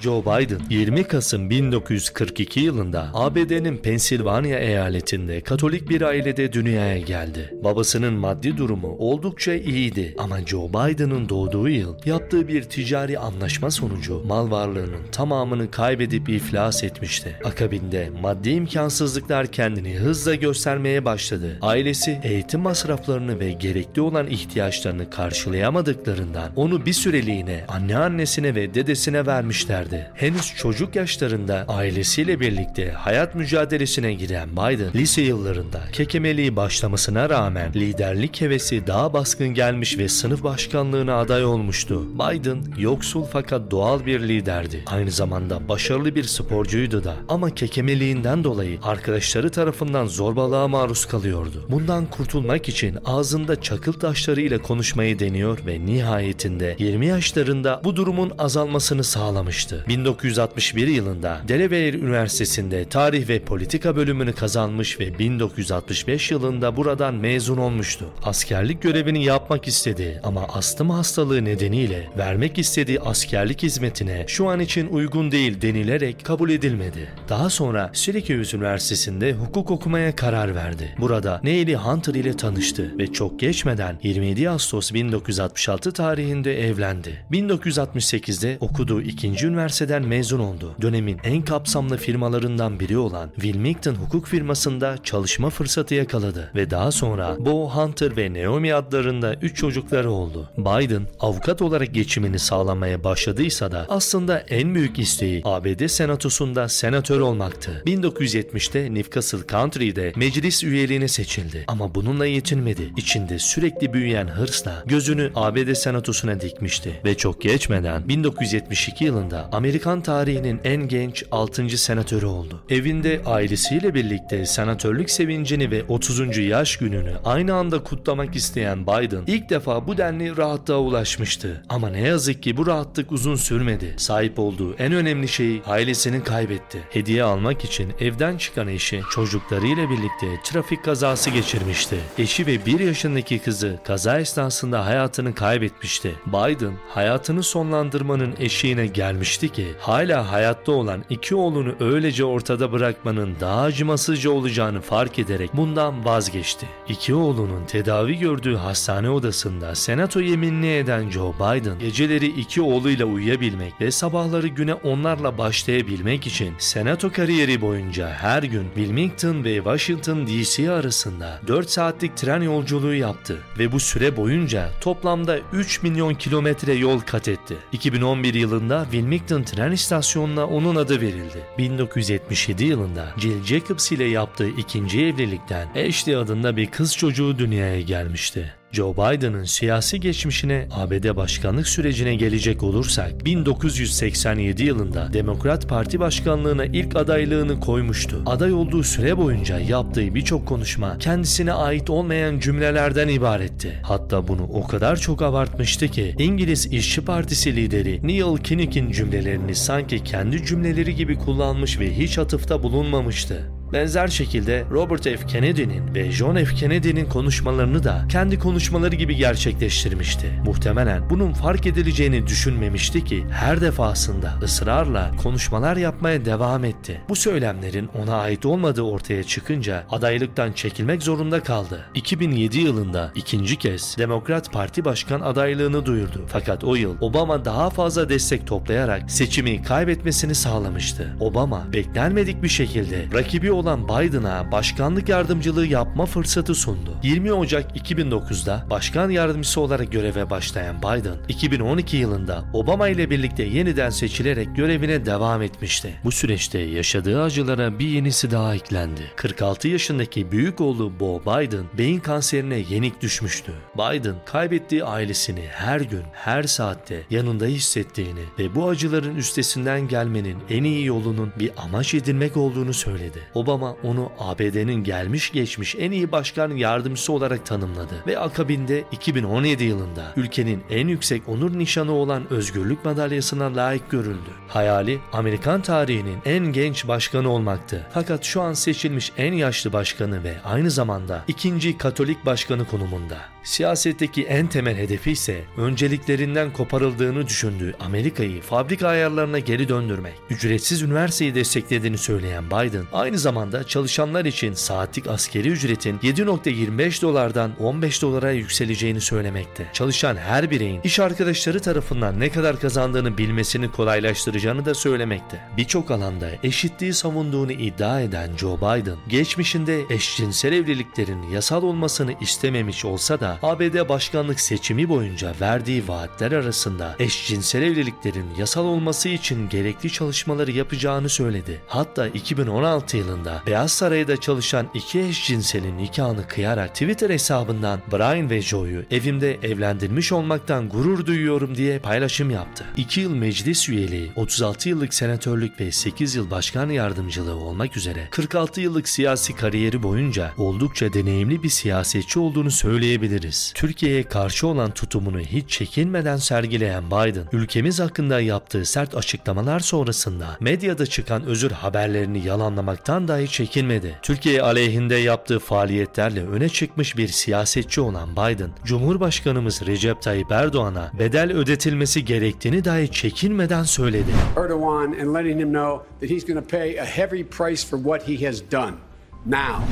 Joe Biden 20 Kasım 1942 yılında ABD'nin Pensilvanya eyaletinde Katolik bir ailede dünyaya geldi. Babasının maddi durumu oldukça iyiydi ama Joe Biden'ın doğduğu yıl yaptığı bir ticari anlaşma sonucu mal varlığının tamamını kaybedip iflas etmişti. Akabinde maddi imkansızlıklar kendini hızla göstermeye başladı. Ailesi eğitim masraflarını ve gerekli olan ihtiyaçlarını karşılayamadıklarından onu bir süreliğine anneannesine ve dedesine vermişlerdi. Henüz çocuk yaşlarında ailesiyle birlikte hayat mücadelesine giren Biden lise yıllarında kekemeliği başlamasına rağmen liderlik hevesi daha baskın gelmiş ve sınıf başkanlığına aday olmuştu. Biden yoksul fakat doğal bir liderdi. Aynı zamanda başarılı bir sporcuydu da ama kekemeliğinden dolayı arkadaşları tarafından zorbalığa maruz kalıyordu. Bundan kurtulmak için ağzında çakıl taşlarıyla konuşmayı deniyor ve nihayetinde 20 yaşlarında bu durumun azalmasını sağlamıştı. 1961 yılında Delaware Üniversitesi'nde tarih ve politika bölümünü kazanmış ve 1965 yılında buradan mezun olmuştu. Askerlik görevini yapmak istedi ama astım hastalığı nedeniyle vermek istediği askerlik hizmetine şu an için uygun değil denilerek kabul edilmedi. Daha sonra Syracuse Üniversitesi'nde hukuk okumaya karar verdi. Burada Neely Hunter ile tanıştı ve çok geçmeden 27 Ağustos 1966 tarihinde evlendi. 1968'de okuduğu ikinci üniversiteden mezun oldu. Dönemin en kapsamlı firmalarından biri olan Wilmington hukuk firmasında çalışma fırsatı yakaladı ve daha sonra Bo Hunter ve Naomi adlarında 3 çocukları oldu. Biden avukat olarak geçimini sağlamaya başladıysa da aslında en büyük isteği ABD senatosunda senatör olmaktı. 1970'te Newcastle Country'de meclis üyeliğine seçildi ama bununla yetinmedi. İçinde sürekli büyüyen hırsla gözünü ABD senatosuna dikmişti ve çok geçmeden 1972 yılında Amerikan tarihinin en genç 6. senatörü oldu. Evinde ailesiyle birlikte senatörlük sevincini ve 30. yaş gününü aynı anda kutlamak isteyen Biden ilk defa bu denli rahatlığa ulaşmıştı. Ama ne yazık ki bu rahatlık uzun sürmedi. Sahip olduğu en önemli şeyi ailesini kaybetti. Hediye almak için evden çıkan eşi çocuklarıyla birlikte trafik kazası geçirmişti. Eşi ve bir yaşındaki kızı kaza esnasında hayatını kaybetmişti. Biden hayatını sonlandırmanın eşiğine gelmişti ki hala hayatta olan iki oğlunu öylece ortada bırakmanın daha acımasızca olacağını fark ederek bundan vazgeçti. İki oğlunun tedavi gördüğü hastane odasında senato yeminli eden Joe Biden geceleri iki oğluyla uyuyabilmek ve sabahları güne onlarla başlayabilmek için senato kariyeri boyunca her gün Wilmington ve Washington DC arasında 4 saatlik tren yolculuğu yaptı ve bu süre boyunca toplamda 3 milyon kilometre yol kat etti. 2011 yılında Wilmington tren istasyonuna onun adı verildi. 1977 yılında Jill Jacobs ile yaptığı ikinci evlilikten Ashley adında bir kız çocuğu dünyaya gelmişti. Joe Biden'ın siyasi geçmişine ABD başkanlık sürecine gelecek olursak 1987 yılında Demokrat Parti başkanlığına ilk adaylığını koymuştu. Aday olduğu süre boyunca yaptığı birçok konuşma kendisine ait olmayan cümlelerden ibaretti. Hatta bunu o kadar çok abartmıştı ki İngiliz İşçi Partisi lideri Neil Kinnock'in cümlelerini sanki kendi cümleleri gibi kullanmış ve hiç atıfta bulunmamıştı. Benzer şekilde Robert F. Kennedy'nin ve John F. Kennedy'nin konuşmalarını da kendi konuşmaları gibi gerçekleştirmişti. Muhtemelen bunun fark edileceğini düşünmemişti ki her defasında ısrarla konuşmalar yapmaya devam etti. Bu söylemlerin ona ait olmadığı ortaya çıkınca adaylıktan çekilmek zorunda kaldı. 2007 yılında ikinci kez Demokrat Parti Başkan adaylığını duyurdu. Fakat o yıl Obama daha fazla destek toplayarak seçimi kaybetmesini sağlamıştı. Obama beklenmedik bir şekilde rakibi olan Biden'a başkanlık yardımcılığı yapma fırsatı sundu. 20 Ocak 2009'da başkan yardımcısı olarak göreve başlayan Biden, 2012 yılında Obama ile birlikte yeniden seçilerek görevine devam etmişti. Bu süreçte yaşadığı acılara bir yenisi daha eklendi. 46 yaşındaki büyük oğlu Bo Biden beyin kanserine yenik düşmüştü. Biden kaybettiği ailesini her gün, her saatte yanında hissettiğini ve bu acıların üstesinden gelmenin en iyi yolunun bir amaç edinmek olduğunu söyledi. Obama Obama onu ABD'nin gelmiş geçmiş en iyi başkan yardımcısı olarak tanımladı ve akabinde 2017 yılında ülkenin en yüksek onur nişanı olan Özgürlük Madalyası'na layık görüldü. Hayali Amerikan tarihinin en genç başkanı olmaktı. Fakat şu an seçilmiş en yaşlı başkanı ve aynı zamanda ikinci Katolik başkanı konumunda. Siyasetteki en temel hedefi ise önceliklerinden koparıldığını düşündüğü Amerika'yı fabrika ayarlarına geri döndürmek. Ücretsiz üniversiteyi desteklediğini söyleyen Biden, aynı zamanda çalışanlar için saatlik askeri ücretin 7.25 dolardan 15 dolara yükseleceğini söylemekte. Çalışan her bireyin iş arkadaşları tarafından ne kadar kazandığını bilmesini kolaylaştıracağını da söylemekte. Birçok alanda eşitliği savunduğunu iddia eden Joe Biden, geçmişinde eşcinsel evliliklerin yasal olmasını istememiş olsa da ABD başkanlık seçimi boyunca verdiği vaatler arasında eşcinsel evliliklerin yasal olması için gerekli çalışmaları yapacağını söyledi. Hatta 2016 yılında Beyaz Saray'da çalışan iki eşcinselin nikahını kıyarak Twitter hesabından Brian ve Joe'yu evimde evlendirmiş olmaktan gurur duyuyorum diye paylaşım yaptı. 2 yıl meclis üyeliği, 36 yıllık senatörlük ve 8 yıl başkan yardımcılığı olmak üzere 46 yıllık siyasi kariyeri boyunca oldukça deneyimli bir siyasetçi olduğunu söyleyebiliriz. Türkiye'ye karşı olan tutumunu hiç çekinmeden sergileyen Biden, ülkemiz hakkında yaptığı sert açıklamalar sonrasında medyada çıkan özür haberlerini yalanlamaktan dahi çekinmedi. Türkiye aleyhinde yaptığı faaliyetlerle öne çıkmış bir siyasetçi olan Biden, Cumhurbaşkanımız Recep Tayyip Erdoğan'a bedel ödetilmesi gerektiğini dahi çekinmeden söyledi. Erdogan and letting him know that he's going to pay a heavy price for what he has done.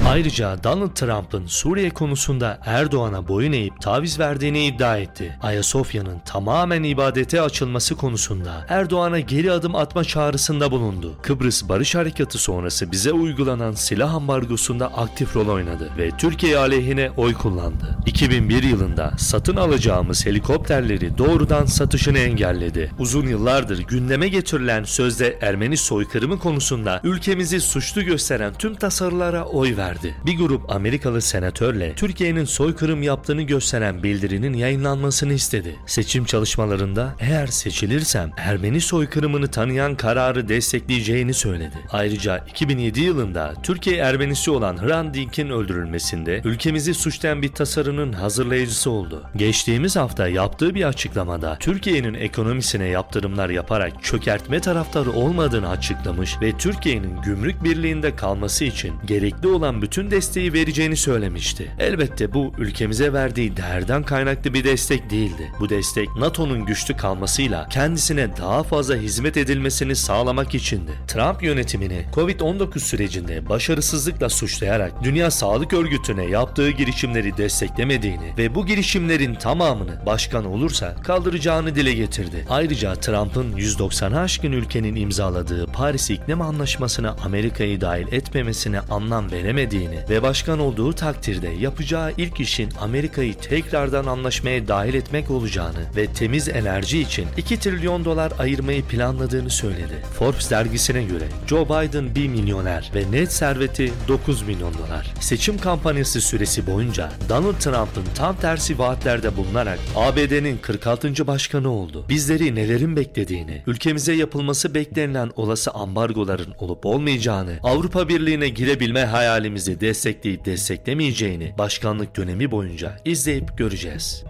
Ayrıca Donald Trump'ın Suriye konusunda Erdoğan'a boyun eğip taviz verdiğini iddia etti. Ayasofya'nın tamamen ibadete açılması konusunda Erdoğan'a geri adım atma çağrısında bulundu. Kıbrıs Barış Harekatı sonrası bize uygulanan silah ambargosunda aktif rol oynadı ve Türkiye aleyhine oy kullandı. 2001 yılında satın alacağımız helikopterleri doğrudan satışını engelledi. Uzun yıllardır gündeme getirilen sözde Ermeni soykırımı konusunda ülkemizi suçlu gösteren tüm tasarılara oy verdi. Bir grup Amerikalı senatörle Türkiye'nin soykırım yaptığını gösteren bildirinin yayınlanmasını istedi. Seçim çalışmalarında eğer seçilirsem Ermeni soykırımını tanıyan kararı destekleyeceğini söyledi. Ayrıca 2007 yılında Türkiye Ermenisi olan Hrant Dink'in öldürülmesinde ülkemizi suçlayan bir tasarının hazırlayıcısı oldu. Geçtiğimiz hafta yaptığı bir açıklamada Türkiye'nin ekonomisine yaptırımlar yaparak çökertme taraftarı olmadığını açıklamış ve Türkiye'nin gümrük birliğinde kalması için gerekli olan bütün desteği vereceğini söylemişti. Elbette bu ülkemize verdiği değerden kaynaklı bir destek değildi. Bu destek NATO'nun güçlü kalmasıyla kendisine daha fazla hizmet edilmesini sağlamak içindi. Trump yönetimini Covid-19 sürecinde başarısızlıkla suçlayarak Dünya Sağlık Örgütü'ne yaptığı girişimleri desteklemediğini ve bu girişimlerin tamamını başkan olursa kaldıracağını dile getirdi. Ayrıca Trump'ın 190'a aşkın ülkenin imzaladığı Paris İklim Anlaşması'na Amerika'yı dahil etmemesine anlam veremediğini ve başkan olduğu takdirde yapacağı ilk işin Amerika'yı tekrardan anlaşmaya dahil etmek olacağını ve temiz enerji için 2 trilyon dolar ayırmayı planladığını söyledi. Forbes dergisine göre Joe Biden bir milyoner ve net serveti 9 milyon dolar. Seçim kampanyası süresi boyunca Donald Trump'ın tam tersi vaatlerde bulunarak ABD'nin 46. başkanı oldu. Bizleri nelerin beklediğini, ülkemize yapılması beklenilen olası ambargoların olup olmayacağını, Avrupa Birliği'ne girebilme hayalimizi destekleyip desteklemeyeceğini başkanlık dönemi boyunca izleyip göreceğiz.